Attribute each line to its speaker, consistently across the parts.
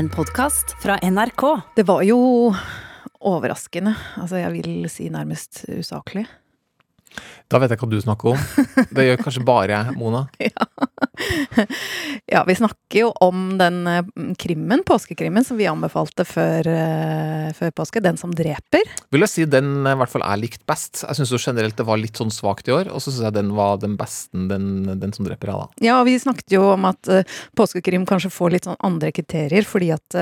Speaker 1: En podkast fra NRK.
Speaker 2: Det var jo overraskende. Altså, jeg vil si nærmest usaklig.
Speaker 3: Da vet jeg hva du snakker om. Det gjør kanskje bare jeg, Mona.
Speaker 2: Ja, vi snakker jo om den eh, krimmen, påskekrimmen, som vi anbefalte før, eh, før påske. Den som dreper.
Speaker 3: Vil jeg si den eh, i hvert fall jeg likte best. Jeg syns generelt det var litt sånn svakt i år, og så syns jeg den var den beste, den, den som dreper, jeg, da.
Speaker 2: Ja, og vi snakket jo om at påskekrim kanskje får litt sånn andre kriterier, fordi at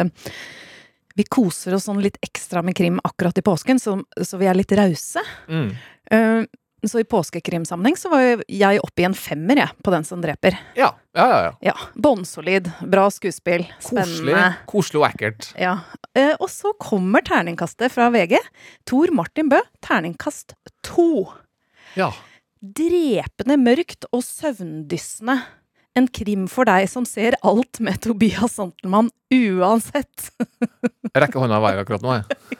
Speaker 2: vi koser oss sånn litt ekstra med krim akkurat i påsken, så, så vi er litt rause.
Speaker 3: Mm.
Speaker 2: Eh, så i påskekrimsammenheng så var jeg oppe i en femmer, jeg, på Den som dreper.
Speaker 3: Ja, ja, ja. ja.
Speaker 2: Ja, Bånnsolid, bra skuespill,
Speaker 3: Koselig,
Speaker 2: spennende.
Speaker 3: koselig og ekkelt.
Speaker 2: Ja. Eh, og så kommer terningkastet fra VG. Tor Martin Bø, terningkast to.
Speaker 3: Ja.
Speaker 2: Drepende mørkt og søvndyssende. En krim for deg som ser alt med Tobias Santelmann uansett.
Speaker 3: Jeg rekker hånda i været akkurat nå, jeg.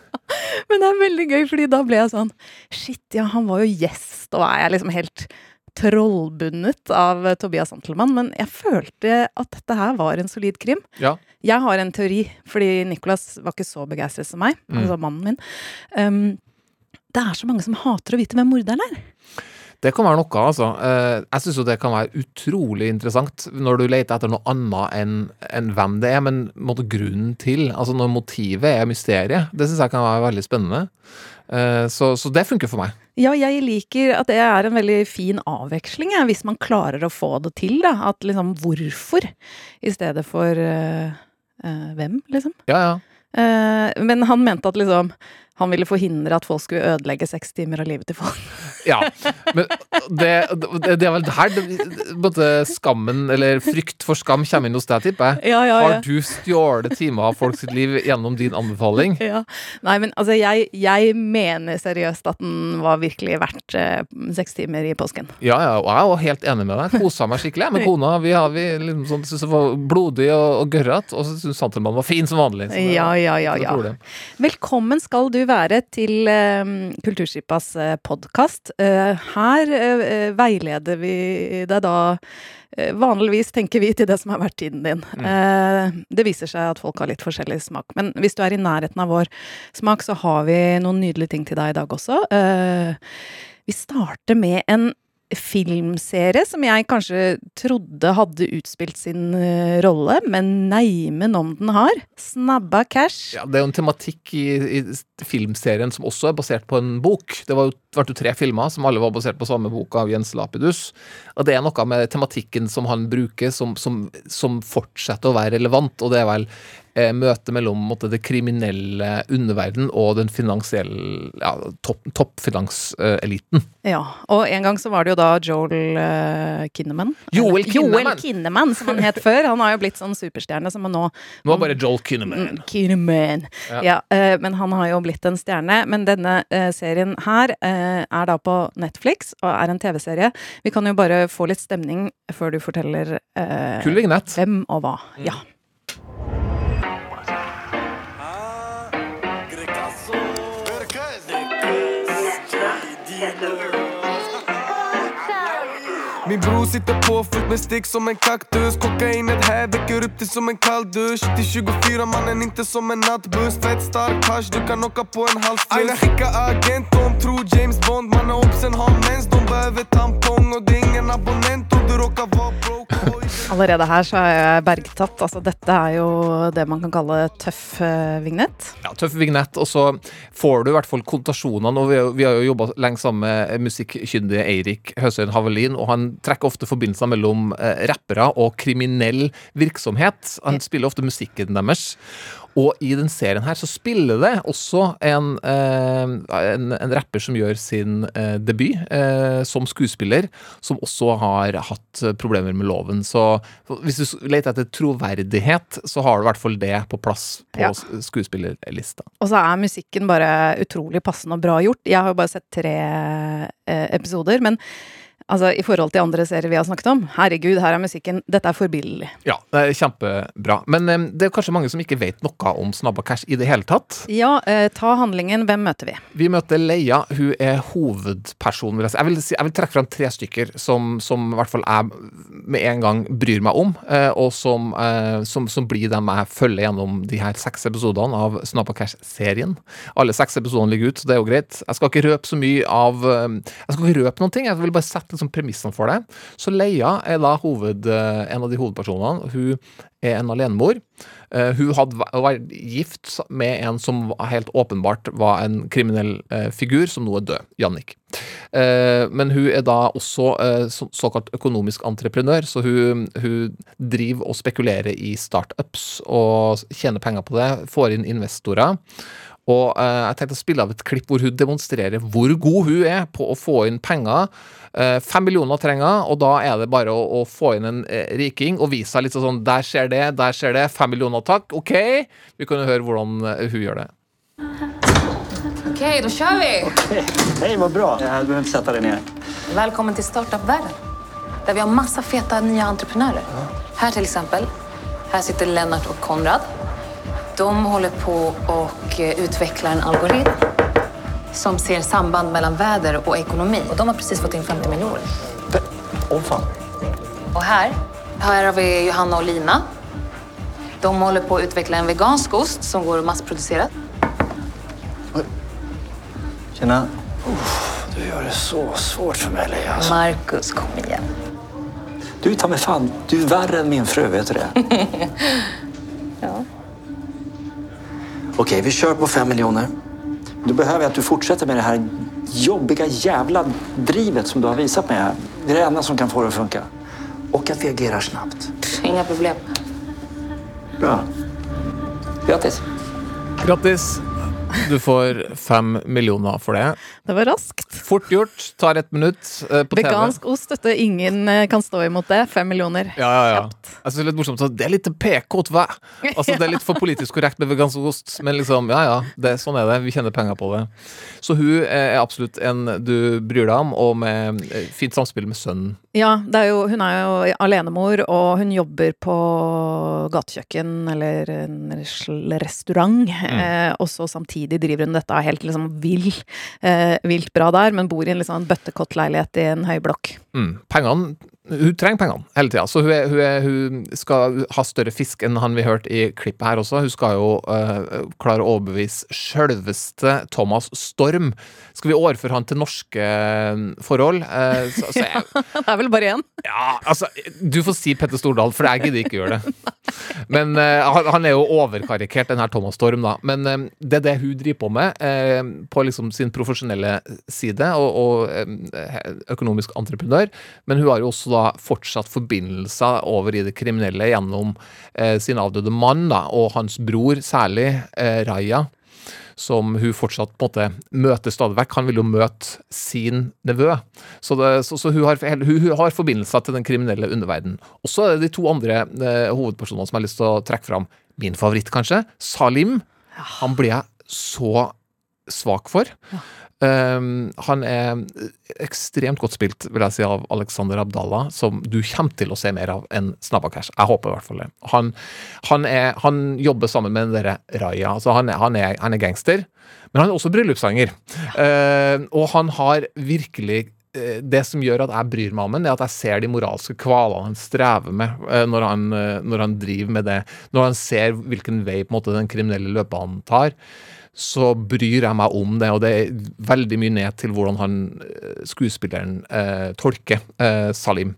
Speaker 2: Men det er veldig gøy, fordi da ble jeg sånn Shit, ja, han var jo gjest, og er jeg liksom helt trollbundet av Tobias Antelmann, Men jeg følte at dette her var en solid krim.
Speaker 3: Ja.
Speaker 2: Jeg har en teori, fordi Nicolas var ikke så begeistret som meg.
Speaker 3: Mm.
Speaker 2: Altså mannen min. Um, det er så mange som hater å vite hvem morderen er.
Speaker 3: Det kan være noe, altså. Eh, Jeg syns jo det kan være utrolig interessant når du leter etter noe annet enn enn hvem det er, men måtte grunnen til. Altså når motivet er mysteriet. Det syns jeg kan være veldig spennende. Eh, Så, så det funker for meg.
Speaker 2: Ja, jeg liker at det er en veldig fin avveksling, ja, hvis man klarer å få det til. da. At liksom hvorfor, i stedet for eh, eh, hvem, liksom.
Speaker 3: Ja, ja.
Speaker 2: Uh, men han mente at liksom han ville forhindre at folk skulle ødelegge seks timer av livet til folk.
Speaker 3: Ja, men det, det, det er vel her måte skammen, eller frykt for skam, kommer inn hos deg, tipper jeg.
Speaker 2: Ja, ja, ja.
Speaker 3: Har du stjålet timer av folks liv gjennom din anbefaling?
Speaker 2: Ja. Nei, men altså, jeg, jeg mener seriøst at den var virkelig verdt eh, seks timer i påsken.
Speaker 3: Ja, ja, og jeg er jo helt enig med deg. Kosa meg skikkelig med kona. Vi, har, vi liksom sånn, syntes det var blodig og, og gørrete, og så syntes Santelmann var fin som vanlig. Så det,
Speaker 2: Ja, ja, ja, ja. Velkommen skal du være til eh, Kulturskipas eh, podkast. Eh, her veileder vi deg da Vanligvis tenker vi til det som har vært tiden din. Eh, det viser seg at folk har litt forskjellig smak. Men hvis du er i nærheten av vår smak, så har vi noen nydelige ting til deg i dag også. Vi starter med en filmserie som jeg kanskje trodde hadde utspilt sin uh, rolle, men neimen om den har. Snabba cash.
Speaker 3: Ja, det er jo en tematikk i, i filmserien som også er basert på en bok. Det var jo, ble jo tre filmer som alle var basert på samme bok av Jens Lapidus. Og det er noe med tematikken som han bruker som, som, som fortsetter å være relevant, og det er vel eh, møtet mellom måtte, det kriminelle underverden og den finansielle ja, topp.
Speaker 2: Ja, og en gang så var det jo da Joel Kinnaman.
Speaker 3: Joel Kinnaman.
Speaker 2: Joel Kinnaman, som han het før. Han har jo blitt sånn superstjerne som han nå
Speaker 3: Nå er bare Joel Kinnaman.
Speaker 2: Mm, Kinnaman.
Speaker 3: Ja.
Speaker 2: Ja, eh, men han har jo blitt en stjerne. Men denne eh, serien her eh, er da på Netflix og er en TV-serie. Vi kan jo bare få litt stemning før du forteller eh, hvem og hva.
Speaker 3: Mm.
Speaker 2: Ja.
Speaker 4: Min bror sitter påfylt med stick som en kaktus. Kokainet här väcker upp dig som en kall dusch Till 24 mannen, inte som en nattbuss. Fett stark hasch, du kan åka på en halvstuss Aina skicka agent, de tror James Bond. Mannen obsen har mens, de behöver tampong. Och det är ingen abonnent om du råkar vara broke
Speaker 2: Allerede her så er jeg bergtatt. Altså, dette er jo det man kan kalle tøff eh, vignett.
Speaker 3: Ja, tøff vignett, og så får du i hvert fall konnotasjonene. Og vi, har- vi har jo jobba lenge sammen med musikkkyndige Eirik Høsøyen Havelin, og han trekker ofte forbindelser mellom eh, rappere og kriminell virksomhet. Han spiller ofte musikken deres. Og i den serien her så spiller det også en, eh, en, en rapper som gjør sin eh, debut eh, som skuespiller, som også har hatt problemer med loven. Så hvis du leter etter troverdighet, så har du i hvert fall det på plass på
Speaker 2: Ja.
Speaker 3: skuespillerlista.
Speaker 2: Og så er musikken bare utrolig passende og bra gjort. Jeg har jo bare sett tre episoder, men Altså, I forhold til andre serier vi har snakket om. Herregud, her er musikken Dette er forbilledlig.
Speaker 3: Ja, det er kjempebra. Men um, det er kanskje mange som ikke vet noe om Snabba Cash i det hele tatt.
Speaker 2: Ja, uh, ta handlingen. Hvem møter vi?
Speaker 3: Vi møter Leia. Hun er hovedpersonen. Jeg vil, si, jeg vil trekke fram tre stykker som, som i hvert fall jeg med en gang bryr meg om, uh, og som, uh, som, som blir dem jeg følger gjennom de her seks episodene av Snabba Cash-serien. Alle seks episodene ligger ut, så det er jo greit. Jeg skal ikke røpe så mye av Jeg skal ikke røpe noen ting. Jeg vil bare sette liksom premissene for det. Så Leia er da hoved, eh, en av de hovedpersonene. Hun er en alenemor. Uh, hun hadde vært gift med en som helt åpenbart var en kriminell uh, figur, som nå er død. Jannik. Men hun er da også så, såkalt økonomisk entreprenør, så hun, hun, driver og spekulerer i startups og tjener penger på det. Får inn investorer. Og jeg tenkte å spille av et klipp hvor hun demonstrerer hvor god hun er på å få inn penger Eh, fem millioner trenger og da er det bare å, å få inn en eh, riking og vise seg litt sånn Der skjer det, der skjer det. Fem millioner, takk. OK. Vi kan jo høre hvordan eh, hun gjør det.
Speaker 5: OK, da kjører vi.
Speaker 6: Okay. Hei, så bra. Du behøver ikke sette deg ned.
Speaker 5: Velkommen til startup-verden, der vi har masse fete nye entreprenører. Her, til eksempel. Her sitter Lennart og Konrad. De håller på och utvecklar en algoritm som ser samband mellan väder och ekonomi. Och de har precis fått in 50 miljoner.
Speaker 6: Åh oh, fan.
Speaker 5: Och här, här har vi Johanna och Lina. De håller på att utveckla en vegansk ost som går massproducerat.
Speaker 6: Tjena. du gör det så svårt för mig, Leia. Alltså.
Speaker 5: Marcus, kom igen.
Speaker 6: Du, ta mig fan, du är värre än min fru, vet du det? Okej, vi kör på fem miljoner. Då behöver jag att du fortsätter med det här jobbiga jävla drivet som du har visat mig. Det är det enda som kan få det att funka. Och att vi agerar snabbt.
Speaker 5: Inga problem.
Speaker 6: Bra. Grattis.
Speaker 3: Grattis. Du får fem millioner for det.
Speaker 2: Det var raskt.
Speaker 3: Fort gjort. Tar ett minutt eh, på
Speaker 2: Vegansk TV. ost, dette. Ingen eh, kan stå imot det. Fem millioner.
Speaker 3: Ja, ja, ja. Er litt morsomt. Det er litt PK, hva? Altså, Det er litt for politisk korrekt med vegansk ost, men liksom, ja ja. Det, sånn er det. Vi tjener penger på det. Så hun er absolutt en du bryr deg om, og med eh, fint samspill med sønnen.
Speaker 2: Ja, er jo, hun er jo alenemor, og hun jobber på gatekjøkken eller en restaurant. Mm. Eh, også samtidig driver hun dette helt liksom vill, eh, vilt bra der, men bor i en liksom bøttekottleilighet i en høyblokk.
Speaker 3: Mm. Pengene hun trenger pengene hele tida, så hun, er, hun, er, hun, skal ha større fisk enn han vi hørte i klippet her også. Hun skal jo uh, klare å overbevise sjølveste Thomas Storm. Skal vi overføre han til norske eh, forhold? Uh,
Speaker 2: så, så jeg, det er vel bare én?
Speaker 3: Ja, altså Du får si Petter Stordal, for jeg gidder ikke gjøre det. Men uh, han er jo overkarikert, den her Thomas Storm, da. Men det er det hun driver på med, på liksom sin profesjonelle side, og, og økonomisk entreprenør. Men hun har jo også da da fortsatt forbindelser over i det kriminelle gjennom eh, sin avdøde mann da, og hans bror, særlig eh, Raja, som hun fortsatt på en måte møter stadig vekk. Han vil jo møte sin nevø. Så, det, så, så hun, har, hun, hun, har, forbindelser til den kriminelle underverdenen. Og så er det de to andre eh, hovedpersonene som jeg har lyst til å trekke fram. Min favoritt, kanskje. Salim. Han blir jeg så svak for. Ja. Um, han er ekstremt godt spilt, vil jeg si, av Alexander Abdallah, som du kommer til å se mer av enn Snabba-Cash. Jeg håper i hvert fall det. Han, han, er, han, jobber sammen med den derre Raja. Altså han, er, han, er, han, er, gangster, men han er også bryllupssanger. Uh, og han har virkelig uh, det som gjør at jeg bryr meg om ham, er at jeg ser de moralske kvalene han strever med uh, når, han, når, han, driver med det. Når han ser hvilken vei måte, den kriminelle løpebanen tar så bryr jeg meg om det, og det er veldig mye ned til hvordan han eh, skuespilleren eh, tolker eh, Salim.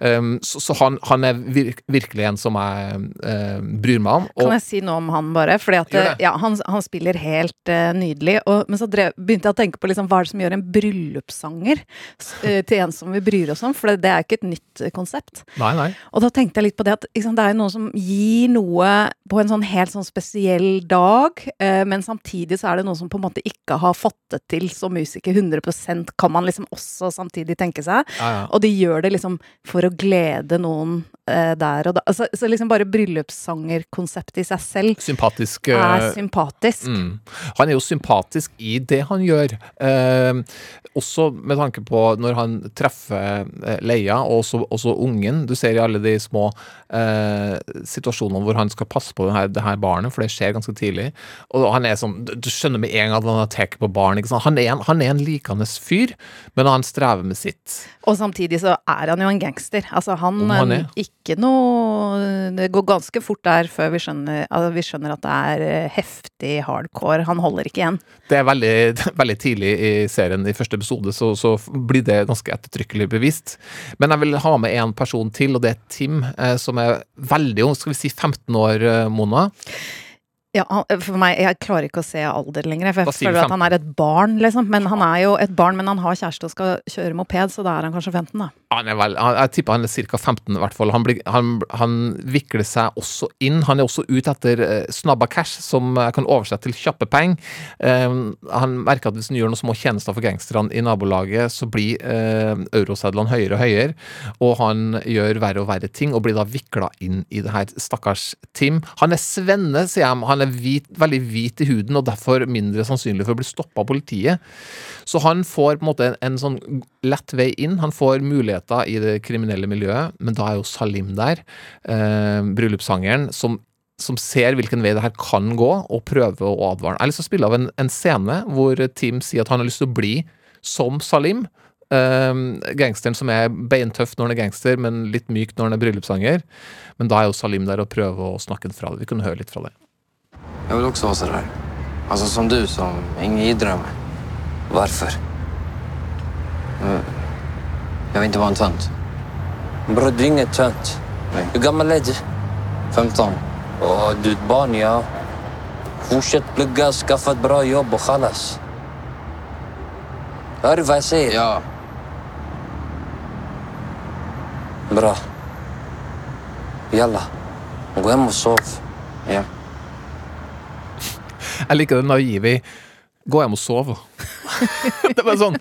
Speaker 3: Um, så, så han, han, er virk, virkelig en som jeg eh, bryr meg om.
Speaker 2: Og, kan jeg si noe om han, bare? Fordi at ja, han, han, spiller helt uh, nydelig. Og, men så drev, begynte jeg å tenke på liksom, hva er det som gjør en bryllupssanger uh, til en som vi bryr oss om? For det, det er ikke et nytt konsept.
Speaker 3: Nei, nei.
Speaker 2: Og da tenkte jeg litt på det at liksom, det er noen som gir noe på en sånn helt sånn spesiell dag, men samtidig samtidig så er det noen som på en måte ikke har fått det til som musiker 100% kan man liksom også samtidig tenke seg. Ja, ja. Og de gjør det liksom for å glede noen eh, der og da. Altså, så liksom bare bryllupssangerkonseptet i seg selv
Speaker 3: Sympatisk.
Speaker 2: er
Speaker 3: eh,
Speaker 2: sympatisk.
Speaker 3: Mm. Han er jo sympatisk i det han gjør. Eh, også med tanke på når han treffer eh, Leia, og også, også ungen. Du ser i alle de små eh, situasjonene hvor han skal passe på det her, det her barnet, for det skjer ganske tidlig. Og han er sånn, Du skjønner med en gang at han har tatt på barn. ikke? Han er en, han er en likende fyr, men han strever med sitt.
Speaker 2: Og samtidig så er han jo en gangster. Altså han,
Speaker 3: han er.
Speaker 2: eh, Ikke noe Det går ganske fort der før vi skjønner, altså, vi skjønner at det er eh, heftig hardcore. Han holder ikke igjen.
Speaker 3: Det er veldig, veldig tidlig i serien, i første episode, så, så blir det ganske ettertrykkelig bevist. Men jeg vil ha med en person til, og det er Tim, eh, som er veldig ung. Skal vi si 15 år, eh, Mona?
Speaker 2: Ja, for meg, Jeg klarer ikke å se alder lenger, for jeg føler at han er et barn, liksom. Men han er jo et barn, men han har kjæreste og skal kjøre moped, så da er han kanskje 15, da.
Speaker 3: Han er vel, han, jeg tipper han er ca. 15 i hvert fall. Han, blir, han, han vikler seg også inn. Han er også ute etter eh, snabba cash, som jeg kan oversette til kjappe penger. Eh, han merker at hvis han gjør noen små tjenester for gangsterne i nabolaget, så blir eh, eurosedlene høyere og høyere, og han gjør verre og verre ting, og blir da vikla inn i det her stakkars Tim. Han er svenne, sier jeg. Han er hvit, veldig hvit i huden, og derfor mindre sannsynlig for å bli stoppa av politiet. Så han får på en måte en, en sånn lett vei inn. Han får muligheter i det kriminelle miljøet, men da er jo Salim der, eh, bryllupssangeren, som, som ser hvilken vei det her kan gå, og prøver å advare. Jeg har lyst til å spille av en, en scene hvor Tim sier at han har lyst til å bli som Salim. Eh, gangsteren som er beintøff når han er gangster, men litt myk når han er bryllupssanger. Men da er jo Salim der og prøver å snakke fra det. Vi kunne høre litt fra det.
Speaker 7: Jeg vil også ha seg der. Altså som du, som Ingrid drømmer. Varför? Jag vill inte vara en tönt. Bror, du är ingen tönt. Hur gammal är du? 15. Åh, du är ett barn, ja. Fortsätt plugga, skaffa ett bra jobb och chalas. Hör du vad jag säger? Ja. Bra. Jalla. Gå hem och sov. Ja.
Speaker 3: Jeg liker det naive i gå hjem og sove. det er bare sånn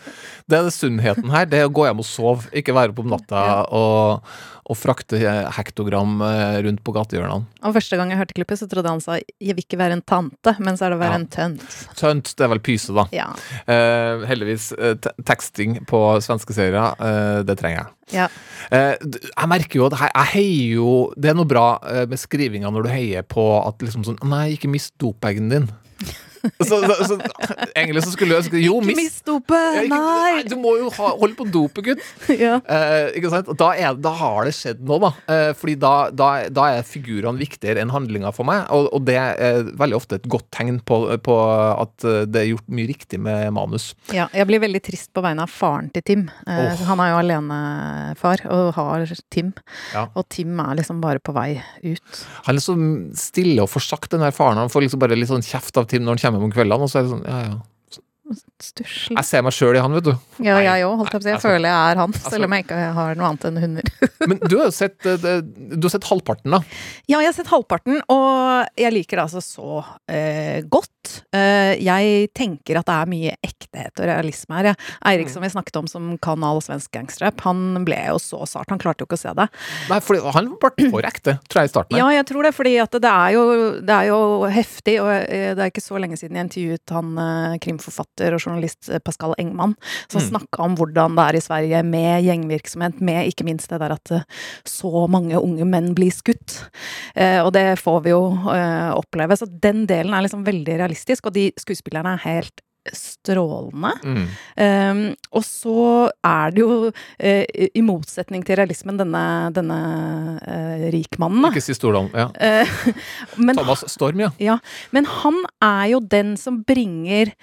Speaker 3: Det er det sunnheten her. Det er å gå hjem og sove, ikke være oppe om natta og, og frakte hektogram eh, rundt på gatehjørnene.
Speaker 2: Og første gang jeg hørte klippet, så trodde han sa 'jeg vil ikke være en tante', men så er det å være
Speaker 3: Ja.
Speaker 2: en tønt.
Speaker 3: Tønt, det er vel pyse, da.
Speaker 2: Ja.
Speaker 3: Eh, heldigvis eh, teksting på svenske serier, eh, det trenger jeg.
Speaker 2: ja.
Speaker 3: Eh, jeg merker jo at jeg, jeg heier jo Det er noe bra eh, med skrivinga når du heier på at liksom sånn Nei, ikke mist dopeggen din. så, så, så, egentlig så skulle jeg ønske Jo, mist
Speaker 2: mist dopet! Nei!
Speaker 3: Du må jo ha, holde på dopet, gutt.
Speaker 2: Ja.
Speaker 3: Eh, ikke sant? Da, er, da har det skjedd noe, da. Eh, fordi da, da, da er figurene viktigere enn handlinga for meg. Og, og det er veldig ofte et godt tegn på, på at eh, det er gjort mye riktig med manus.
Speaker 2: ja. Jeg blir veldig trist på vegne av faren til Tim. Eh,
Speaker 3: oh.
Speaker 2: Han er jo alenefar og har Tim.
Speaker 3: Ja.
Speaker 2: Og Tim er liksom bare på vei ut.
Speaker 3: Han er så stille og forsagt, den der faren. Han får liksom bare litt sånn kjeft av Tim når han kommer hjem om kveldene. Og så er det sånn, ja, ja.
Speaker 2: Stusslig.
Speaker 3: Jeg ser meg sjøl i han, vet du.
Speaker 2: Ja, jeg òg, holdt jeg. Jeg føler jeg er han,
Speaker 3: altså-
Speaker 2: selv om jeg ikke har noe annet enn hunder.
Speaker 3: Men du har sett, eh, du har sett halvparten, da.
Speaker 2: Ja, jeg har sett halvparten, og jeg liker det altså så eh, godt. Eh, jeg tenker at det er mye ektehet og realisme her. Eirik, som vi snakket om, som kan all svensk gangsterrap, han ble jo så sart. Han klarte jo ikke å se det.
Speaker 3: Nei, for han ble for ekte, tror jeg, i starten. her.
Speaker 2: Ja, jeg tror det, fordi at det er jo, det er jo heftig, og eh, det er ikke så lenge siden jeg intervjuet han eh, krimforfatter og journalist Pascal Engman, som
Speaker 3: Mm.
Speaker 2: snakka om hvordan det er i Sverige med gjengvirksomhet, med ikke minst det der at så mange unge menn blir skutt. Og det får vi jo oppleve. Så den delen er liksom veldig realistisk, og de skuespillerne er helt strålende.
Speaker 3: Mm.
Speaker 2: Um, og så er det jo, uh, i motsetning til realismen, denne, denne uh, rikmannen, da.
Speaker 3: Ikke si Stordalen. Ja.
Speaker 2: Uh, men,
Speaker 3: Thomas Storm, ja.
Speaker 2: ja, men han er jo den som bringer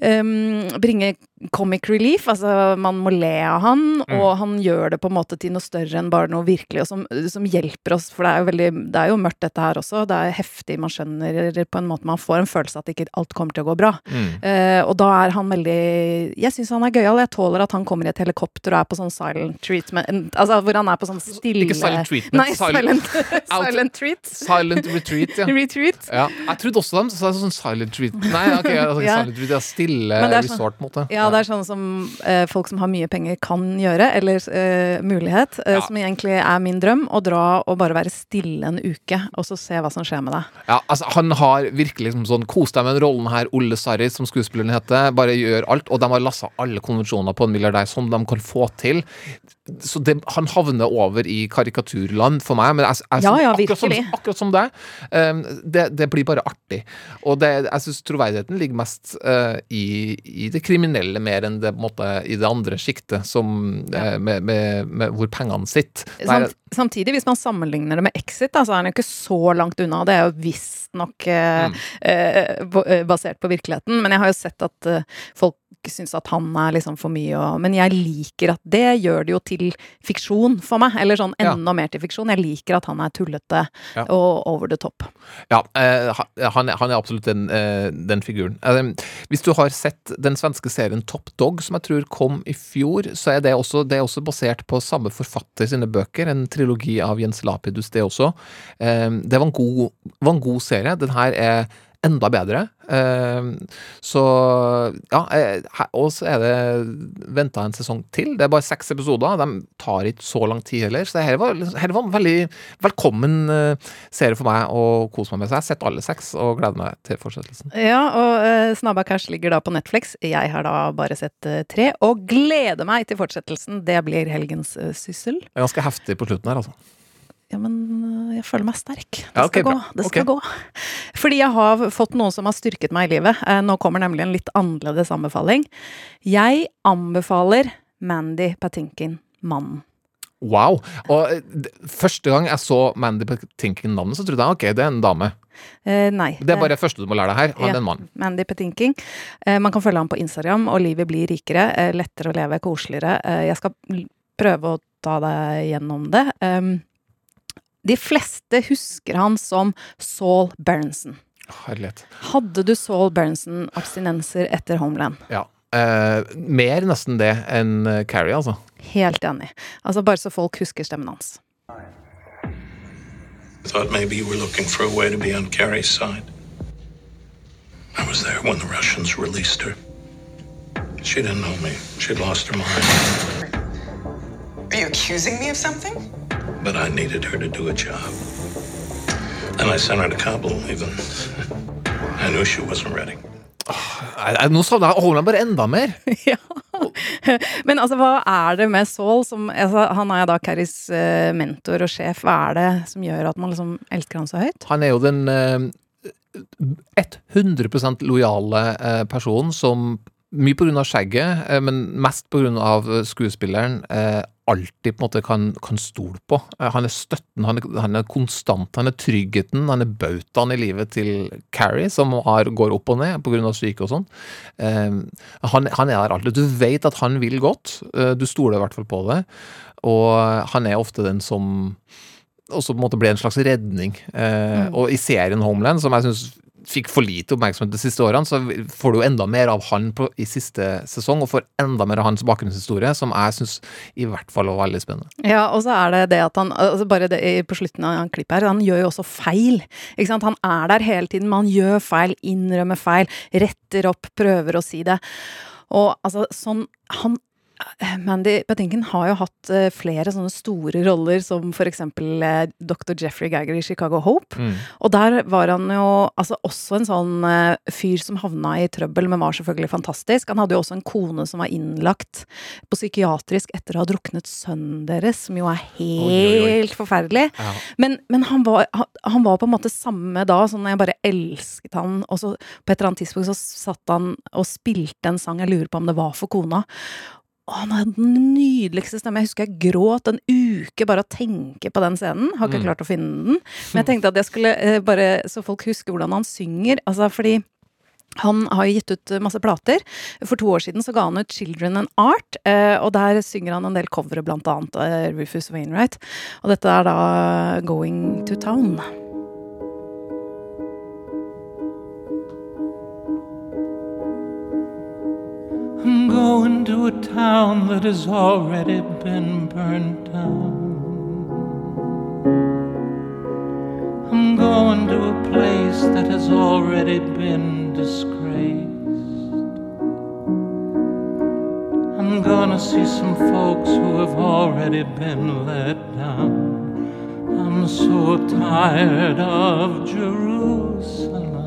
Speaker 2: um, bringer comic relief, altså man må le av han,
Speaker 3: Mm.
Speaker 2: og han gjør det på en måte til noe større enn bare noe virkelig, og som, som hjelper oss, for det er jo veldig, det er jo mørkt dette her også, det er heftig, man skjønner på en måte, man får en følelse at ikke alt kommer til å gå bra.
Speaker 3: Mm.
Speaker 2: Uh, og da er han veldig Jeg syns han er gøyal. Jeg tåler at han kommer i et helikopter og er på sånn silent treatment Altså hvor han er på sånn stille
Speaker 3: Ikke silent treatment,
Speaker 2: Nei,
Speaker 3: silent-
Speaker 2: silent, treat.
Speaker 3: Silent retreat, ja.
Speaker 2: Retreat.
Speaker 3: ja. Jeg trodde også de sa sånn silent treat. Nei, ok, jeg, altså,
Speaker 2: Ja.
Speaker 3: silent treat, er stille
Speaker 2: sånn-
Speaker 3: resort, på en måte.
Speaker 2: Ja, det er sånn som eh, folk som har mye penger kan gjøre, eller eh, mulighet, eh,
Speaker 3: Ja.
Speaker 2: som egentlig er min drøm, å dra og bare være stille en uke, og så se hva som skjer med deg.
Speaker 3: Ja, altså Han har virkelig liksom sånn Kos deg med den rollen her, Olle Sarri, som skuespilleren heter. Bare gjør alt. Og de har lassa alle konvensjoner på en milliardær som de kan få til. Så det, han havner over i karikaturland for meg. Men jeg, jeg,
Speaker 2: Ja, ja,
Speaker 3: akkurat, som, akkurat som deg. Um, det, det blir bare artig. Og det, jeg syns troverdigheten ligger mest uh, i, i det kriminelle mer enn det, måte, i det andre sjiktet, ja. eh, med, med, med hvor pengene sitter.
Speaker 2: Samt, samtidig, hvis man sammenligner det med Exit, da, så er den jo ikke så langt unna. Det er jo visstnok uh,
Speaker 3: Mm.
Speaker 2: uh, basert på virkeligheten. Men jeg har jo sett at eh, folk syns at han er liksom for mye og Men jeg liker at det gjør det jo til fiksjon for meg. Eller sånn
Speaker 3: Ja.
Speaker 2: enda mer til fiksjon. Jeg liker at han er tullete
Speaker 3: Ja.
Speaker 2: og over the top.
Speaker 3: Ja, eh, han, er, han er absolutt den, eh, den figuren. Eh, hvis du har sett den svenske serien Top Dog, som jeg tror kom i fjor, så er det også, det er også basert på samme forfatter sine bøker. En trilogi av Jens Lapidus, det også. Eh, det var en, god, var en god serie. Den her er enda bedre. Eh, så ja, eh, og så er det venta en sesong til. Det er bare seks episoder. De tar ikke så lang tid heller. Så dette var, her var en veldig velkommen eh, serie for meg å kose meg med. Så jeg har sett alle seks og gleder meg til fortsettelsen.
Speaker 2: Ja, og uh, Snabba Cash ligger da på Netflix. Jeg har da bare sett eh, tre, og gleder meg til fortsettelsen. Det blir helgens eh, syssel.
Speaker 3: Ganske heftig på slutten her, altså.
Speaker 2: Ja, men øh, jeg føler meg sterk. Det
Speaker 3: Ja, okay,
Speaker 2: skal gå. Det skal
Speaker 3: okay.
Speaker 2: gå. Fordi jeg har fått noe som har styrket meg i livet. Eh, Nå kommer nemlig en litt annerledes anbefaling. Jeg anbefaler Mandy Patinkin, mannen.
Speaker 3: Wow. Og eh, første gang jeg så Mandy Patinkin-navnet, så trodde jeg ok, det er en dame.
Speaker 2: Uh, nei.
Speaker 3: Det er bare det første du må lære deg her. Han
Speaker 2: Ja.
Speaker 3: er en mann.
Speaker 2: Mandy Patinkin. Uh, man kan følge ham på Instagram, og livet blir rikere. Uh, lettere å leve, koseligere. Eh, jeg skal prøve å ta deg gjennom det. Um, de fleste husker han som Saul Berenson.
Speaker 3: Herlighet.
Speaker 2: Hadde du Saul Berenson-abstinenser etter Homeland?
Speaker 3: Ja. Eh, mer nesten det enn eh, Carrie, altså.
Speaker 2: Helt enig. Altså Bare så folk husker stemmen hans.
Speaker 8: Thought maybe you were looking for a way to be on Carrie's side. I was there when the Russians released her. She didn't know me. She'd lost her mind.
Speaker 9: Are you accusing me of something?
Speaker 8: But I needed her to do a job. And I sent her to Kabul, even. I knew she wasn't ready.
Speaker 3: Nei, Nå savner jeg Holland bare enda mer.
Speaker 2: ja. Men altså, hva er det med Saul som altså, Han er da Carries eh, mentor og sjef. Hva er det som gjør at man liksom elsker han så høyt?
Speaker 3: Han er jo den eh, 100 lojale eh, personen som mye av skjegget, eh, men mest av skuespilleren, eh, alltid på en måte kan, kan stole på. Eh, han er støtten, han er, han er konstant, han er tryggheten, han er bautaen i livet til Carrie, som er, går opp og ned av syke og sånn. Eh, han, han er der alltid. Du vet at han vil godt, eh, du stoler i hvert fall på det, og han er ofte den som også på en måte ble en slags redning. Eh, Og i serien Homeland, som jeg syns fikk for lite oppmerksomhet de siste årene, så får du enda mer av han på, i siste sesong, og får enda mer av hans bakgrunnshistorie, som jeg syns i hvert fall var veldig spennende.
Speaker 2: Ja, og så er det det at han altså Bare det på slutten av klippet her, han gjør jo også feil. Ikke sant? Han er der hele tiden, men han gjør feil, innrømmer feil, retter opp, prøver å si det. Og altså, sånn Han Mandy Patinkin har jo hatt eh, flere sånne store roller, som eksempel eh, Dr. Jeffrey Gagger i Chicago Hope. Og der var han jo altså også en sånn eh, fyr som havna i trøbbel, men var selvfølgelig fantastisk. Han hadde jo også en kone som var innlagt på psykiatrisk etter å ha druknet sønnen deres, som jo er helt forferdelig.
Speaker 3: Ja.
Speaker 2: Men, men han, var, han, han var på en måte samme da, sånn jeg bare elsket han. Og så på et eller annet tidspunkt så satt han og spilte en sang, jeg lurer på om det var for kona. Og han hadde den nydeligste stemmen. Jeg husker jeg gråt en uke bare å tenke på den scenen. Har ikke
Speaker 3: Mm.
Speaker 2: klart å finne den. Men jeg tenkte at jeg skulle eh, bare Så folk husker hvordan han synger. Altså fordi han har jo gitt ut masse plater. For to år siden så ga han ut 'Children and Art', eh, og der synger han en del covere, blant annet eh, Rufus Wainwright. Og dette er da 'Going to Town'.
Speaker 10: I'm going to a town that has already been burned down. I'm going to a place that has already been disgraced. I'm gonna see some folks who have already been let down. I'm so tired of Jerusalem.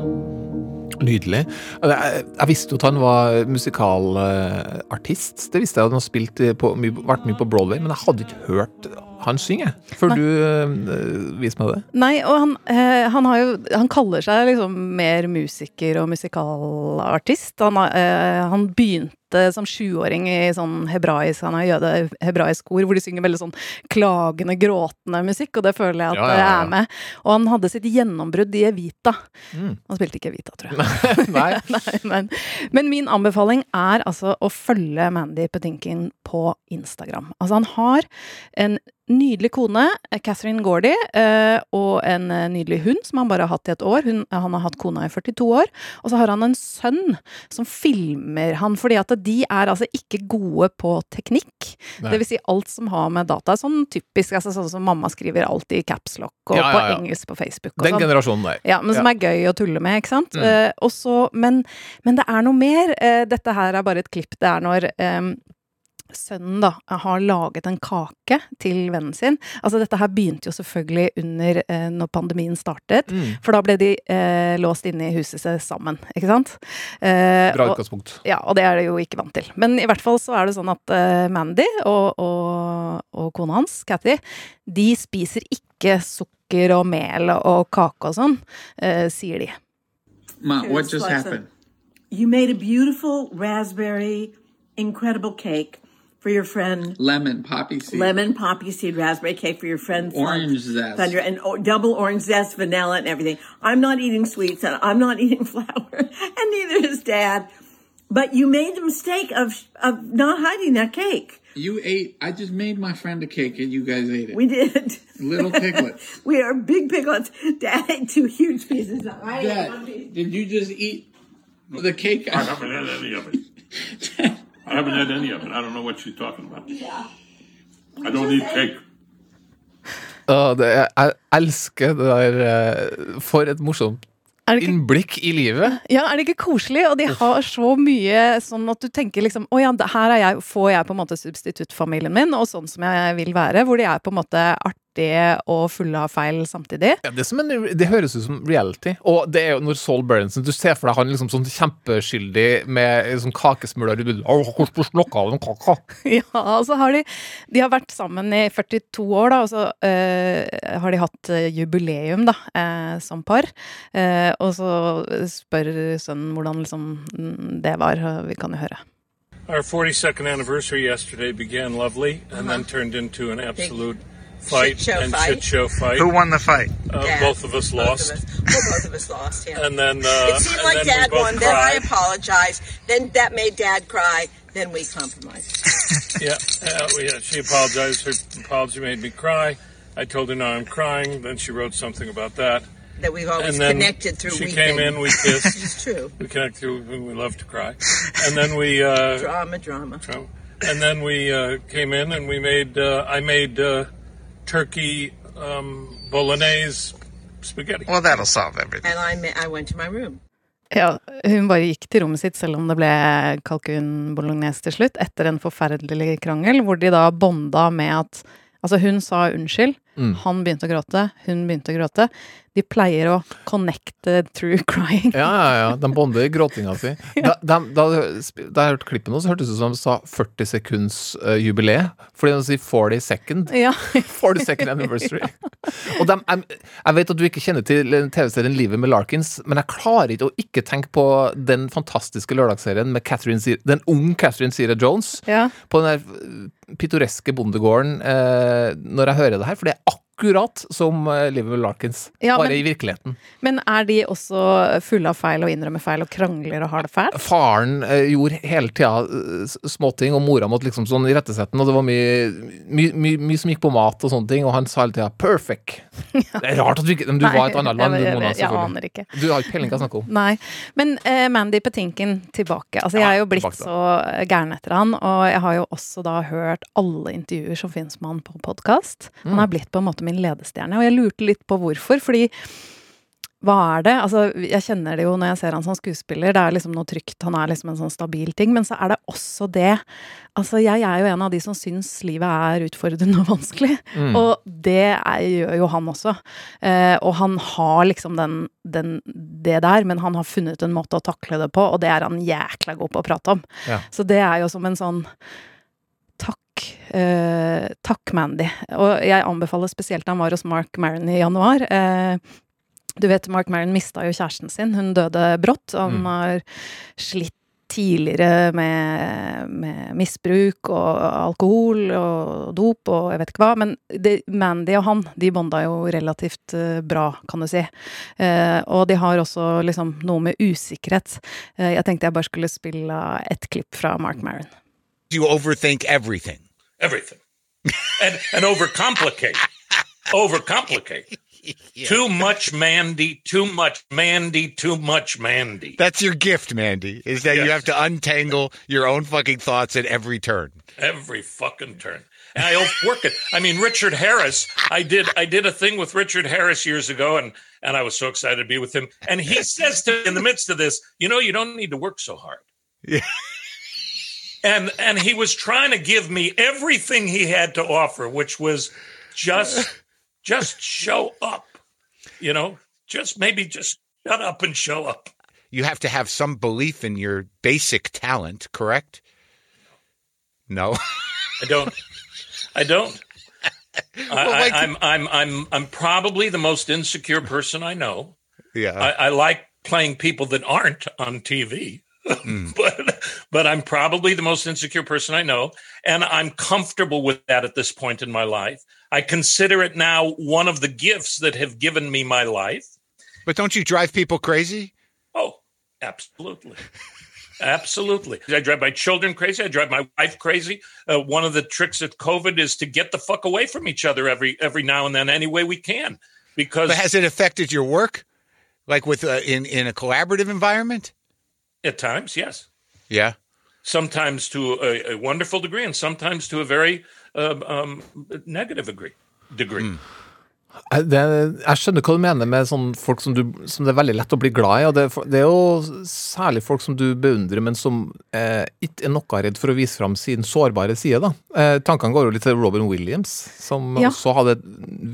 Speaker 3: Nydelig. Jeg, visste jo at han var musikalartist. Det visste jeg han har spilt på, vært mye på Broadway, men jeg hadde ikke hørt han synger, før
Speaker 2: Nei.
Speaker 3: du uh, viser meg det.
Speaker 2: Nei, og han, eh, han har jo Han kaller seg liksom mer musiker og musikalartist. Han, eh, han begynte som sjuåring i sånn hebraisk Han har jøde hebraisk kor hvor de synger veldig sånn klagende, gråtende musikk, og det føler jeg at
Speaker 3: Ja, ja,
Speaker 2: ja.
Speaker 3: ja.
Speaker 2: er med. Og han hadde sitt gjennombrudd i Evita.
Speaker 3: Mm.
Speaker 2: Han spilte ikke Evita, tror jeg.
Speaker 3: Nei.
Speaker 2: Nei, men, men min anbefaling er altså å følge Mandy Petinkin på Instagram. Altså, han har en nydelig kone, Catherine Gordy, eh, og en eh, nydelig hund som han bare har hatt i et år. Hun, han har hatt kona i 42 år. Og så har han en sønn som filmer han, fordi at de er altså ikke gode på teknikk.
Speaker 3: Nei.
Speaker 2: Det vil si alt som har med data Sånn typisk, altså sånn som mamma skriver alltid i capslock og
Speaker 3: Ja, ja,
Speaker 2: på engelsk på Facebook. Og
Speaker 3: Den
Speaker 2: sånn.
Speaker 3: generasjonen der.
Speaker 2: Ja, men som er gøy å tulle med, ikke sant?
Speaker 3: Mm.
Speaker 2: Også, men, men det er noe mer. Eh, dette her er bare et klipp. Det er når eh, sønnen da har laget en kake til vennen sin. Altså dette her begynte jo selvfølgelig under eh, når pandemien startet.
Speaker 3: Mm.
Speaker 2: For da ble de eh, låst inne i huset sitt sammen, ikke sant? Eh,
Speaker 3: Bra
Speaker 2: og- ja, og det er de jo ikke vant til. Men i hvert fall så er det sånn at eh, Mandy og, og, og kona hans, Cathy, de spiser ikke sukker og mel og kake og sånn, eh, sier de.
Speaker 11: Ma, what just happened?
Speaker 12: You made a beautiful raspberry, incredible cake for your friend.
Speaker 11: Lemon, poppy seed.
Speaker 12: Lemon poppy seed raspberry cake for your friend. Thun-
Speaker 11: Orange zest.
Speaker 12: Thunder and o- double orange zest, vanilla, and everything. I'm not eating sweets and I'm not eating flour, and neither is Dad. But you made the mistake of of not hiding that cake.
Speaker 11: You ate. I just made my friend a cake and you guys ate it.
Speaker 12: We did.
Speaker 11: Little piglets.
Speaker 12: we are big piglets. Dad ate two huge pieces. I ate
Speaker 11: Dad, did you just eat the cake?
Speaker 8: I haven't had any of it. I haven't had any of it. I don't know what she's talking about. I don't eat cake.
Speaker 3: Oh, det, jeg elsker det der eh, For et morsomt
Speaker 2: ikke
Speaker 3: innblikk i livet.
Speaker 2: Ja, er det ikke koselig? Og de har så mye sånn at du tenker liksom Å ja, her er jeg, får jeg på en måte substituttfamilien min, og sånn som jeg vil være. Hvor de er på en måte artige og fulle av feil samtidig.
Speaker 3: Ja, det, er som en, det høres ut som reality. Og det er jo når Saul Berenson Du ser for deg han liksom sånn kjempeskyldig med sånn kakesmuler i bunnen. «Å, Hvordan slokka den kaka?
Speaker 2: Ja, og så har de De har vært sammen i 42 år, da, og så øh, har de hatt eh, jubileum, da, øh, som par. Øh, og så spør sønnen hvordan liksom mm, det var. Vi kan jo høre.
Speaker 8: Our 42nd anniversary yesterday began lovely and then turned into an absolute fight
Speaker 9: shit show
Speaker 8: and
Speaker 9: fight.
Speaker 8: shit show fight.
Speaker 11: Who won the fight?
Speaker 8: Uh,
Speaker 9: Dad.
Speaker 8: both of us
Speaker 9: Both
Speaker 8: lost.
Speaker 9: Of us. Well, both of us lost, yeah.
Speaker 8: And then, uh,
Speaker 9: it seemed
Speaker 8: and
Speaker 9: like
Speaker 8: then
Speaker 9: Dad
Speaker 8: we both
Speaker 9: won. Then I apologized. Then that made Dad cry. Then we compromised.
Speaker 8: Yeah, uh, we, uh, she apologized. Her apology made me cry. I told her now I'm crying. Then she wrote something about that.
Speaker 9: That we've always
Speaker 8: and then
Speaker 9: connected through
Speaker 8: she
Speaker 9: weeping.
Speaker 8: came in, we kissed.
Speaker 9: it's true.
Speaker 8: We connected through. We love to cry. And then we uh,
Speaker 9: Drama, drama.
Speaker 8: drama. and then we uh, came in and we made. Uh, I made uh, turkey um, bolognese spaghetti.
Speaker 11: Well, that'll solve everything.
Speaker 9: And I, I went to my room.
Speaker 2: Ja, hun bare gikk til rommet sitt selv om det ble kalkun bolognese til slutt, etter en forferdelig krangel, hvor de da bonda med at Altså, hun sa unnskyld,
Speaker 3: Mm.
Speaker 2: han begynte å gråte, hun begynte å gråte. De pleier å connecte through crying.
Speaker 3: Ja, ja, ja. De bonder i gråtinga si. Da, da, da, da jeg hørte klippet nå, så hørtes det ut som de sa 40 sekunds uh, jubileet. Fordi de sier 40 second.
Speaker 2: Ja.
Speaker 3: 40 second anniversary. Og de, jeg, jeg vet at du ikke kjenner til TV-serien Livet med Larkins, men jeg klarer ikke å ikke tenke på den fantastiske lørdagsserien med Catherine, Zira- den unge Catherine Zira Jones.
Speaker 2: Ja.
Speaker 3: På den der eh, pittoreske bondegården eh, når jeg hører det her, for det akkurat som Liverpool Larkins,
Speaker 2: Ja,
Speaker 3: bare
Speaker 2: men-
Speaker 3: i virkeligheten.
Speaker 2: Men er de også fulle av feil og innrømmer feil og krangler og har det fælt?
Speaker 3: Faren eh, gjorde hele tida eh, småting, og mora måtte liksom sånn irettesette den, og det var mye, mye, mye, mye som gikk på mat og sånne ting, og han sa hele tida 'perfect'. Det er rart at du ikke Men du var i et annet land, du, Mona.
Speaker 2: jeg, aner ikke.
Speaker 3: Du har ikke peiling hva jeg snakker om.
Speaker 2: Nei. Men uh, Mandy Petinken tilbake. Altså, jeg er jo blitt så gæren etter han, og jeg har jo også da hørt alle intervjuer som finnes med han på podkast. Han
Speaker 3: Mm.
Speaker 2: er blitt på en måte min ledestjerne, og jeg lurte litt på hvorfor, fordi hva er det? Altså, jeg kjenner det jo når jeg ser han som skuespiller, det er liksom noe trygt, han er liksom en sånn stabil ting, men så er det også det Altså, jeg er jo en av de som syns livet er utfordrende og vanskelig,
Speaker 13: Mm.
Speaker 2: og det er, gjør jo han også. Eh, og han har liksom den, den, det der, men han har funnet en måte å takle det på, og det er han jækla god på å prate om.
Speaker 3: Ja.
Speaker 2: Så det er jo som en sånn Takk. Eh, takk, Mandy. Og jeg anbefaler spesielt da han var hos Mark Maron i januar. Eh, du vet, Mark Maron mista jo kjæresten sin. Hun døde brått. Han
Speaker 13: Mm.
Speaker 2: har slitt tidligere med, med misbruk og alkohol og dop og jeg vet ikke hva. Men det, Mandy og han, de bonda jo relativt eh, bra, kan du si. Eh, og de har også liksom noe med usikkerhet. Eh, jeg tenkte jeg bare skulle spille et klipp fra Mark Maron.
Speaker 14: You overthink everything.
Speaker 8: Everything. and, and overcomplicate. Overcomplicate. Too much Mandy, too much Mandy, too much Mandy.
Speaker 14: That's your gift, Mandy, is that you have to untangle your own fucking thoughts at every turn.
Speaker 8: Every fucking turn. And I work it. I mean, Richard Harris. I did. I did a thing with Richard Harris years ago, and and I was so excited to be with him. And he says to me in the midst of this, you know, you don't need to work so hard.
Speaker 14: Yeah.
Speaker 8: And and he was trying to give me everything he had to offer, which was just just show up. You know, just maybe just shut up and show up.
Speaker 14: You have to have some belief in your basic talent, correct? No.
Speaker 8: I don't. I don't.
Speaker 14: Well, like-
Speaker 8: I, I'm I'm I'm I'm probably the most insecure person I know.
Speaker 14: Yeah.
Speaker 8: I, I like playing people that aren't on TV, hmm. but but I'm probably the most insecure person I know, and I'm comfortable with that at this point in my life. I consider it now one of the gifts that have given me my life.
Speaker 14: But don't you drive people crazy?
Speaker 8: Oh, absolutely. Absolutely. I drive my children crazy. I drive my wife crazy. Uh, one of the tricks of COVID is to get the fuck away from each other every every now and then, any way we can. Because
Speaker 14: But has it affected your work? Like with uh, in in a collaborative environment?
Speaker 8: at times, yes.
Speaker 14: Yeah.
Speaker 8: Sometimes to a, a wonderful degree, and sometimes to a very um, um, negative degree. Degree.
Speaker 3: Eh, Det, jeg skjønner hva du mener med sånn folk som, du, som det er veldig lett å bli glad i. og Det, det er jo særlig folk som du beundrer, men som eh, ikke er noe redd for å vise fram sin sårbare side. da. Eh, tankene går jo litt til Robin Williams, som
Speaker 2: Ja.
Speaker 3: også hadde et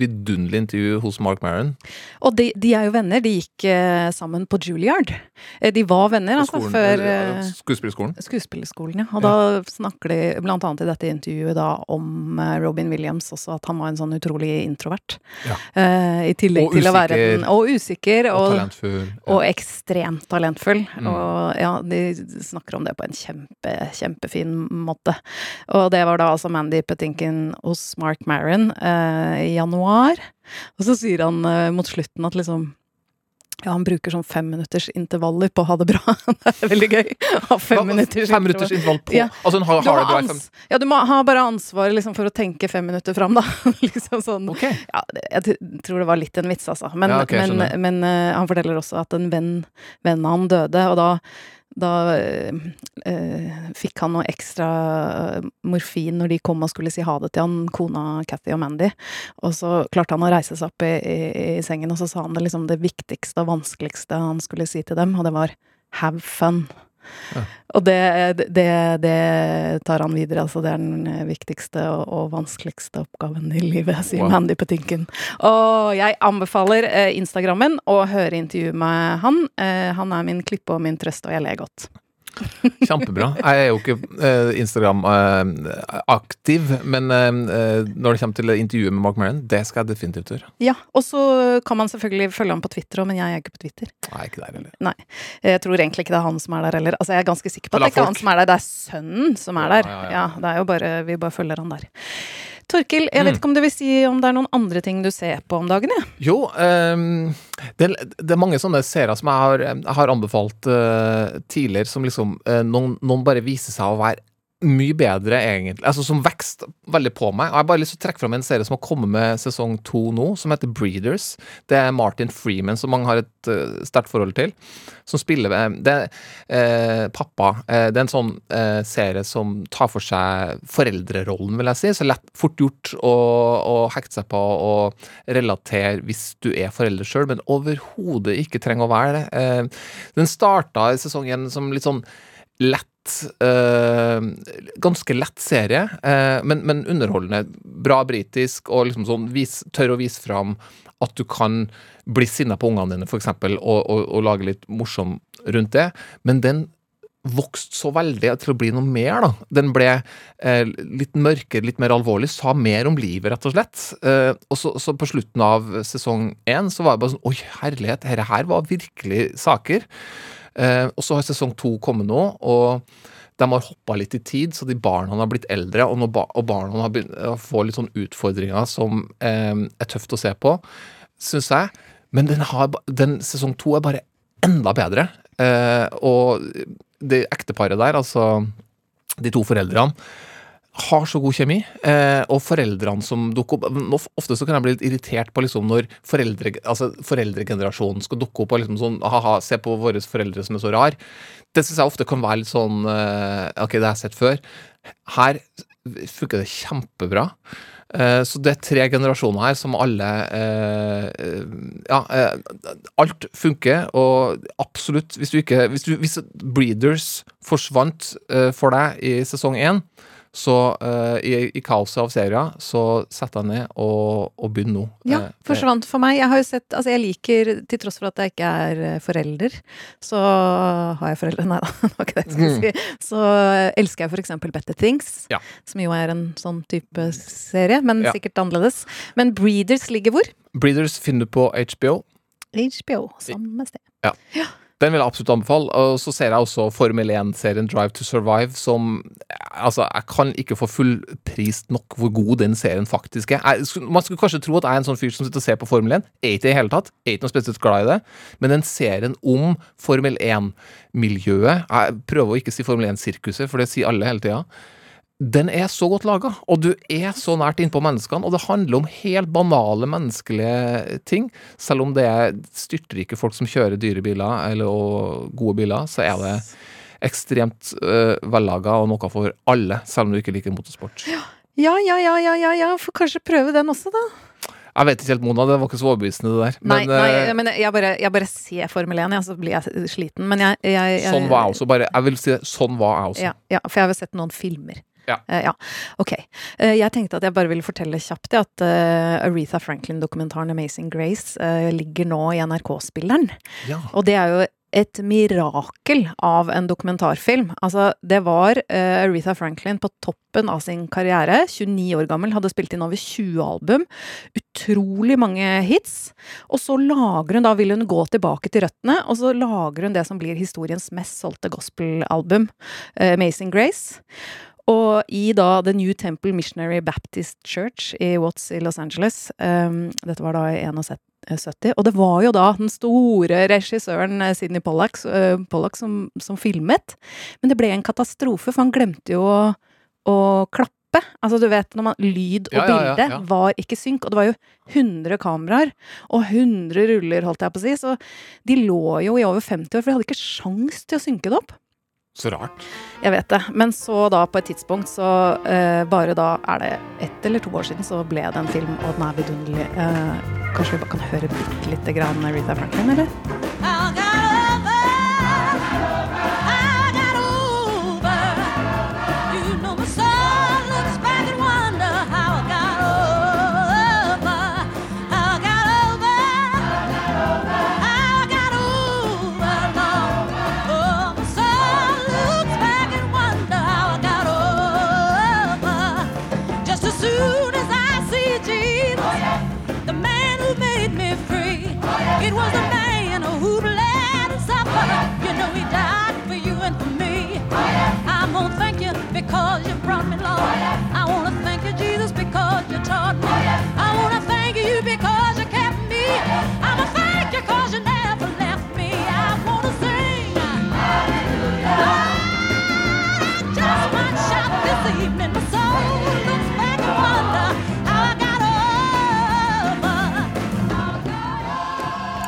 Speaker 3: vidunderlig intervju hos Mark Maron.
Speaker 2: Og de, de er jo venner. De gikk eh, sammen på Juilliard. Eh, de var venner, altså,
Speaker 3: skolen,
Speaker 2: før
Speaker 3: eh,
Speaker 2: eh,
Speaker 3: Skuespillerskolen.
Speaker 2: Skuespillerskolen, ja. Og da snakker de annet i dette intervjuet da om eh, Robin Williams også, at han var en sånn utrolig introvert.
Speaker 3: Ja.
Speaker 2: Eh, I tillegg
Speaker 3: Og
Speaker 2: til å være den Og usikker.
Speaker 3: Og
Speaker 2: Og,
Speaker 3: talentfull, ja.
Speaker 2: Og ekstremt talentfull.
Speaker 3: Mm.
Speaker 2: Og ja, de snakker om det på en kjempe, kjempefin måte. Og det var da altså Mandy Petinkin hos Mark Maron uh, i januar. Og så sier han uh, mot slutten at liksom ja, han bruker sånn femminutters intervaller på å ha det bra. det er veldig gøy. Ha fem minutters
Speaker 3: Fem minutters intervall på? Altså, hun har,
Speaker 2: Du
Speaker 3: har
Speaker 2: har
Speaker 3: det bra i fem
Speaker 2: ja, du må ha bare ansvaret liksom, for å tenke fem minutter fram, da. liksom sånn. Ja, jeg tror det var litt en vits, altså. Men,
Speaker 3: Ja, okay,
Speaker 2: men, men uh, han forteller også at en venn, venn av han døde, og da da eh, fikk han noe ekstra eh, morfin når de kom og skulle si ha det til han, kona Cathy og Mandy. Og så klarte han å reise seg opp i, i, i sengen, og så sa han det liksom det viktigste og vanskeligste han skulle si til dem, og det var 'have fun'. Og det, det, det tar han videre, altså det er den viktigste og, og vanskeligste oppgaven i livet, sier
Speaker 3: Wow.
Speaker 2: Mandy Petinken. Og jeg anbefaler eh, Instagrammen å høre intervjuet med han. Eh, han er min klippe og min trøst, og jeg ler godt.
Speaker 3: Kjempebra. Jeg er jo ikke eh, Instagram-aktiv, men eh, eh, når det kommer til intervjuet med Mark Maron, det skal jeg definitivt gjøre.
Speaker 2: Ja, og så kan man selvfølgelig følge ham på Twitter òg, men jeg er ikke på Twitter.
Speaker 3: Nei, ikke der heller.
Speaker 2: Nei. Jeg tror egentlig ikke det er han som er der heller. Altså, jeg er ganske sikker på at det ikke er
Speaker 3: folk.
Speaker 2: han som er der, det er sønnen som er der.
Speaker 3: Ja, ja,
Speaker 2: Ja,
Speaker 3: ja.
Speaker 2: det er jo bare, Vi bare følger han der. Torkil, jeg
Speaker 3: Mm.
Speaker 2: vet ikke om du vil si om det er noen andre ting du ser på om dagen, Ja?
Speaker 3: Jo, um, det, det er mange sånne serier som jeg har, jeg har anbefalt uh, tidligere, som liksom uh, noen, noen bare viser seg å være mye bedre, egentlig. Altså Som vekst veldig på meg. Og Jeg har bare lyst til å trekke fram en serie som har kommet med sesong to nå, som heter Breeders. Det er Martin Freeman, som mange har et uh, sterkt forhold til. Som spiller Det er uh, pappa. Uh, det er en sånn uh, serie som tar for seg foreldrerollen, vil jeg si. Så lett, fort gjort å, å hekte seg på og relatere hvis du er forelder sjøl, men overhodet ikke trenger å være det. Uh, den starta i sesong én som litt sånn lett eh, Ganske lett serie, uh, men, men underholdende. Bra britisk, og liksom sånn vis, tør å vise fram at du kan bli sinna på ungene dine, f.eks., og, og, og lage litt morsom rundt det. Men den vokste så veldig til å bli noe mer, da. Den ble eh, litt mørkere, litt mer alvorlig, sa mer om livet, rett og slett. Eh, og så, så på slutten av sesong én så var det bare sånn Oi, herlighet, dette her var virkelig saker. Eh, og så har sesong to kommet nå, og de har hoppa litt i tid, så de barna har blitt eldre, og, ba og barna har begynt å få litt sånn utfordringer som eh, er tøft å se på, syns jeg. Men den, har, den sesong to er bare enda bedre. Eh, og det ekteparet der, altså de to foreldrene, har så god kjemi. Eh, og foreldrene som dukker opp Ofte så kan jeg bli litt irritert på liksom når foreldre, altså foreldregenerasjonen skal dukke opp og liksom sånn ha-ha, se på våre foreldre som er så rar. Det syns jeg ofte kan være litt sånn eh, Ok, det har jeg sett før. Her funker det kjempebra. Eh, så det er tre generasjoner her som alle Ja, alt funker, og absolutt Hvis du ikke Hvis, du, hvis Breeders forsvant for deg i sesong én, så uh, i, i kaoset av serien så setter jeg ned og, og begynner nå.
Speaker 2: Ja,
Speaker 3: Eh,
Speaker 2: forsvant for meg. Jeg har jo sett Altså, jeg liker, til tross for at jeg ikke er eh, forelder, så har jeg foreldre Nei da, det var ikke det jeg skulle si. Så elsker jeg for eksempel Better Things,
Speaker 3: Ja.
Speaker 2: som jo er en sånn type serie, men
Speaker 3: Ja.
Speaker 2: sikkert annerledes. Men Breeders ligger hvor?
Speaker 3: Breeders finner du på HBO.
Speaker 2: HBO, samme sted.
Speaker 3: Ja. Den vil jeg absolutt anbefale. Og så ser jeg også Formel 1-serien Drive to Survive, som Altså, jeg kan ikke få fullprist nok hvor god den serien faktisk er. Jeg, man skulle kanskje tro at jeg er en sånn fyr som sitter og ser på Formel 1. Er ikke det i hele tatt. Er ikke noe spesielt glad i det. Men den serien om Formel 1-miljøet Jeg prøver å ikke si Formel 1-sirkuset, for det sier alle hele tida. Den er så godt laga, og du er så nært innpå menneskene. Og det handler om helt banale menneskelige ting. Selv om det er styrtrike folk som kjører dyre biler, eller, og gode biler, så er det ekstremt uh, vellaga og noe for alle, selv om du ikke liker motorsport.
Speaker 2: Ja, ja, ja, ja, ja, ja. Får kanskje prøve den også, da.
Speaker 3: Jeg vet ikke helt, Mona, det var ikke så overbevisende, det der. Men,
Speaker 2: nei,
Speaker 3: nei,
Speaker 2: men jeg bare, jeg bare ser Formel 1, ja, så blir jeg sliten. Men jeg, jeg, jeg
Speaker 3: sånn var jeg også. Bare, jeg vil si det, sånn var jeg også.
Speaker 2: Ja, ja, for jeg har jo sett noen filmer.
Speaker 3: Ja.
Speaker 2: Uh, ja. Ok. Uh, jeg tenkte at jeg bare ville fortelle kjapt ja, at uh, Aretha Franklin-dokumentaren 'Amazing Grace' ligger nå i NRK-spilleren.
Speaker 3: Ja.
Speaker 2: Og det er jo et mirakel av en dokumentarfilm. Altså, det var uh, Aretha Franklin på toppen av sin karriere. 29 år gammel, hadde spilt inn over 20 album. Utrolig mange hits. Og så lager hun da, vil hun gå tilbake til røttene, og så lager hun det som blir historiens mest solgte gospelalbum, uh, 'Amazing Grace'. Og i da The New Temple Missionary Baptist Church i Watts i Los Angeles um, Dette var da i 71. Og det var jo da den store regissøren eh, Sidney Pollack, uh, Pollack som, som filmet. Men det ble en katastrofe, for han glemte jo å, å klappe. Altså du vet, man, Lyd og
Speaker 3: Ja, ja, ja,
Speaker 2: bilde
Speaker 3: ja.
Speaker 2: var ikke synk, og det var jo 100 kameraer og 100 ruller, holdt jeg på å si. Så de lå jo i over 50 år, for de hadde ikke sjans til å synke det opp.
Speaker 3: Så rart.
Speaker 2: Jeg vet det. Men så da, på et tidspunkt, så uh, bare da er det ett eller to år siden, så ble det en film, og den er vidunderlig. Uh, kanskje vi bare kan høre bitte lite grann Rita Franklin, eller?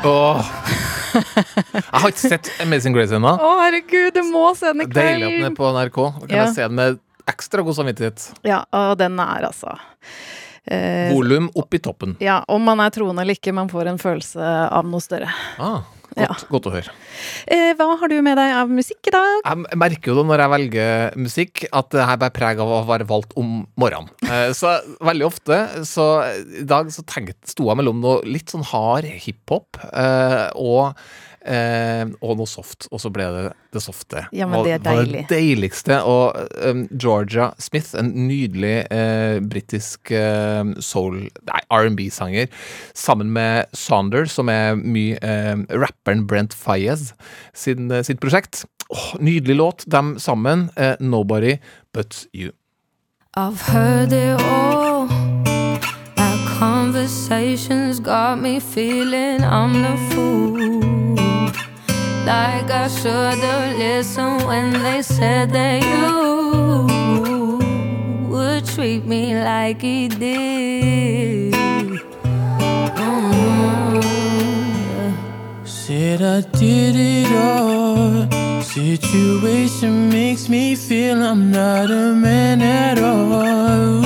Speaker 3: Åh. Jeg har ikke sett Amazing Grace ennå.
Speaker 2: Å, herregud, du må se den i kveld!
Speaker 3: Deilig at den er på NRK. Da kan
Speaker 2: Ja.
Speaker 3: jeg se den med ekstra god samvittighet.
Speaker 2: Ja, og den er altså eh,
Speaker 3: Volum opp i toppen.
Speaker 2: Ja, om man er troende eller ikke, man får en følelse av noe større.
Speaker 3: Ah, godt,
Speaker 2: Ja.
Speaker 3: godt å høre.
Speaker 2: Eh, hva har du med deg av musikk i dag?
Speaker 3: Jeg merker jo da når jeg velger musikk, at det her bærer preg av å være valgt om morgenen. Eh, Så veldig ofte Så i dag så tenkte, sto jeg mellom noe litt sånn hard hiphop eh, og eh, og noe soft, og så ble det det softe.
Speaker 2: Ja, men det er
Speaker 3: Og- var. Det deiligste. Og um, Georgia Smith, en nydelig eh, britisk eh, soul, nei, R&B-sanger, sammen med Saunders, som er mye eh, rapperen Brent Fayez sin, eh, sitt prosjekt. Oh, nydelig låt, dem sammen. Eh, 'Nobody But You'.
Speaker 15: I've heard it all. Our conversations got me feeling I'm the fool. Like I should've listened when they said that you would treat me like he did. Mm.
Speaker 10: Said I did it all. Situation makes me feel I'm not a man at all.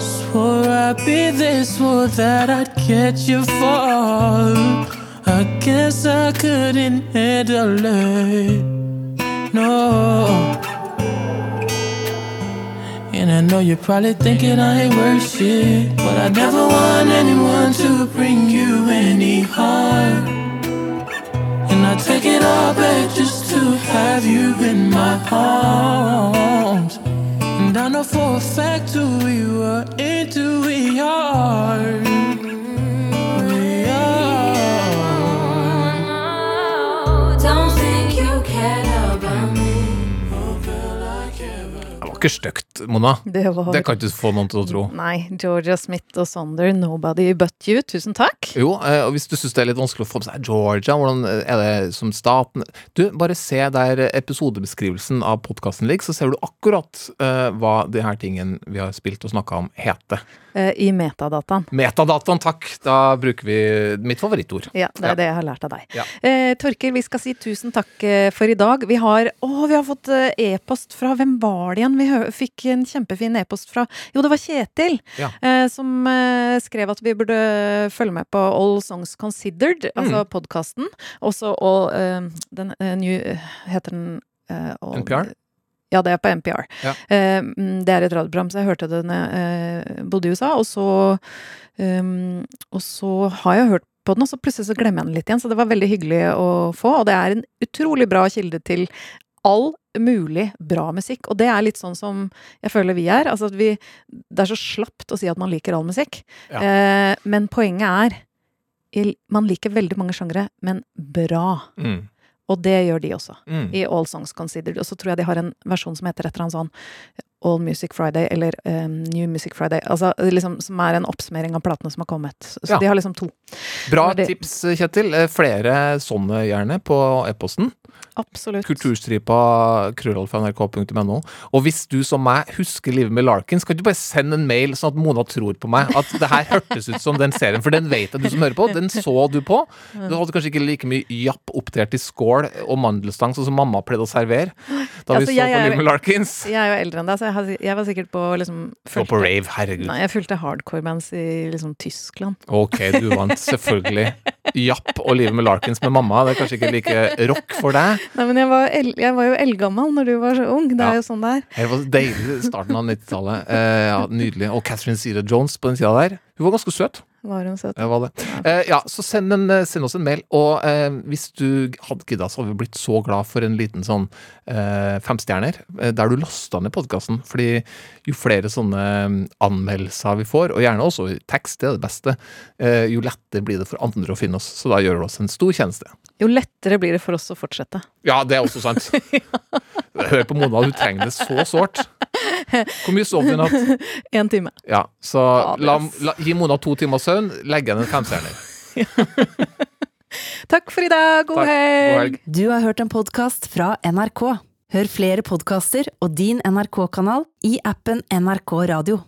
Speaker 10: Swore I'd be this, swore that I'd catch you fall. I guess I couldn't handle it. No. And I know you're probably thinking I ain't worth shit. But I never want anyone to bring you any harm. And I take it all back just to have you in my arms. And I know for a fact who we were into we are.
Speaker 3: Det stygt, Mona.
Speaker 2: Det var-
Speaker 3: det kan ikke få noen til å tro.
Speaker 2: Nei, Georgia Smith og Sonder, 'Nobody But You'. Tusen takk.
Speaker 3: Jo, eh, og hvis du syns det er litt vanskelig å få med seg Georgia, hvordan er det som staten Du, bare se der episodebeskrivelsen av podkasten ligger, så ser du akkurat uh, hva de her tingene vi har spilt og snakka om, heter.
Speaker 2: Eh, I metadataen.
Speaker 3: Metadataen, takk! Da bruker vi mitt favorittord.
Speaker 2: Ja, det er det jeg har lært av deg.
Speaker 3: Ja.
Speaker 2: Eh, Torkil, vi skal si tusen takk eh, for i dag. Vi har, å, vi har fått eh, e-post fra Hvem var det igjen? Vi fikk en kjempefin e-post fra Jo, det var Kjetil.
Speaker 3: Ja.
Speaker 2: Eh, som eh, skrev at vi burde følge med på All Songs Considered, altså
Speaker 3: Mm.
Speaker 2: podkasten. Også og eh, den new Heter den Uh, All-
Speaker 3: NPR?
Speaker 2: Ja, det er på NPR.
Speaker 3: Ja.
Speaker 2: Eh, mm, det er et radioprogram, så jeg hørte det da jeg eh, bodde i USA. Og så, um, og så har jeg hørt på den, og så plutselig så glemmer jeg den litt igjen. Så det var veldig hyggelig å få. Og det er en utrolig bra kilde til all mulig bra musikk. Og det er litt sånn som jeg føler vi er. Altså at vi Det er så slapt å si at man liker all musikk.
Speaker 3: Ja.
Speaker 2: Eh, men poenget er Man liker veldig mange sjangere, men bra.
Speaker 3: Mm.
Speaker 2: Og det gjør de også,
Speaker 3: Mm.
Speaker 2: i All Songs Considered. Og så tror jeg de har en versjon som heter et eller annet sånn All Music Friday, eller um, New Music Friday. Altså liksom som er en oppsummering av platene som har kommet. Så
Speaker 3: Ja.
Speaker 2: de har liksom to.
Speaker 3: Bra
Speaker 2: de...
Speaker 3: tips, Kjetil. Eh, Flere sånne gjerne på e-posten.
Speaker 2: Absolutt.
Speaker 3: Kulturstripa krøllalfa.nrk.no. Og hvis du som meg husker livet med Larkins, kan du bare sende en mail sånn at Mona tror på meg at det her hørtes ut som den serien, for den vet jeg du som hører på, den så du på. Du hadde kanskje ikke like mye japp oppdelt i skål og mandelstang sånn som mamma pleide å servere da vi
Speaker 2: Altså,
Speaker 3: så
Speaker 2: jeg
Speaker 3: på Livet med Larkins.
Speaker 2: Jeg er jo eldre enn deg, så jeg, jeg var sikkert på liksom
Speaker 3: fulgte, på rave, herregud.
Speaker 2: Nei, jeg fulgte hardcore-bands i liksom Tyskland.
Speaker 3: Ok, du vant selvfølgelig. Japp og Livet med Larkins med mamma. Det er kanskje ikke like rock for deg.
Speaker 2: Nei, men jeg var, el jeg var jo eldgammel når du var så ung. Det
Speaker 3: Ja.
Speaker 2: er jo sånn det er.
Speaker 3: Det var deilig starten av 90-tallet. Uh, ja, nydelig. Og Catherine Zeta Jones på den sida der. Hun var ganske søt.
Speaker 2: Var hun søt?
Speaker 3: Ja, var det. Eh, ja, så send, en, eh, send oss en mail. Og eh, hvis du hadde gidda, så hadde vi blitt så glad for en liten sånn eh, femstjerner, eh, der du lasta ned podkasten. Fordi jo flere sånne eh, anmeldelser vi får, og gjerne også tekst, det er det beste, eh, jo lettere blir det for andre å finne oss. Så da gjør det oss en stor tjeneste.
Speaker 2: Jo lettere blir det for oss å fortsette.
Speaker 3: Ja, det er også sant. Hør på Mona, hun trenger det så sårt. Hvor mye sov du i natt?
Speaker 2: En time.
Speaker 3: Ja, så la, la, gi Mona to timer søvn, legg igjen en femstjerner.
Speaker 2: Takk for i dag. God
Speaker 3: Takk. God
Speaker 2: helg.
Speaker 3: helg.
Speaker 1: Du har hørt en podkast fra NRK. Hør flere podkaster og din NRK-kanal i appen NRK Radio.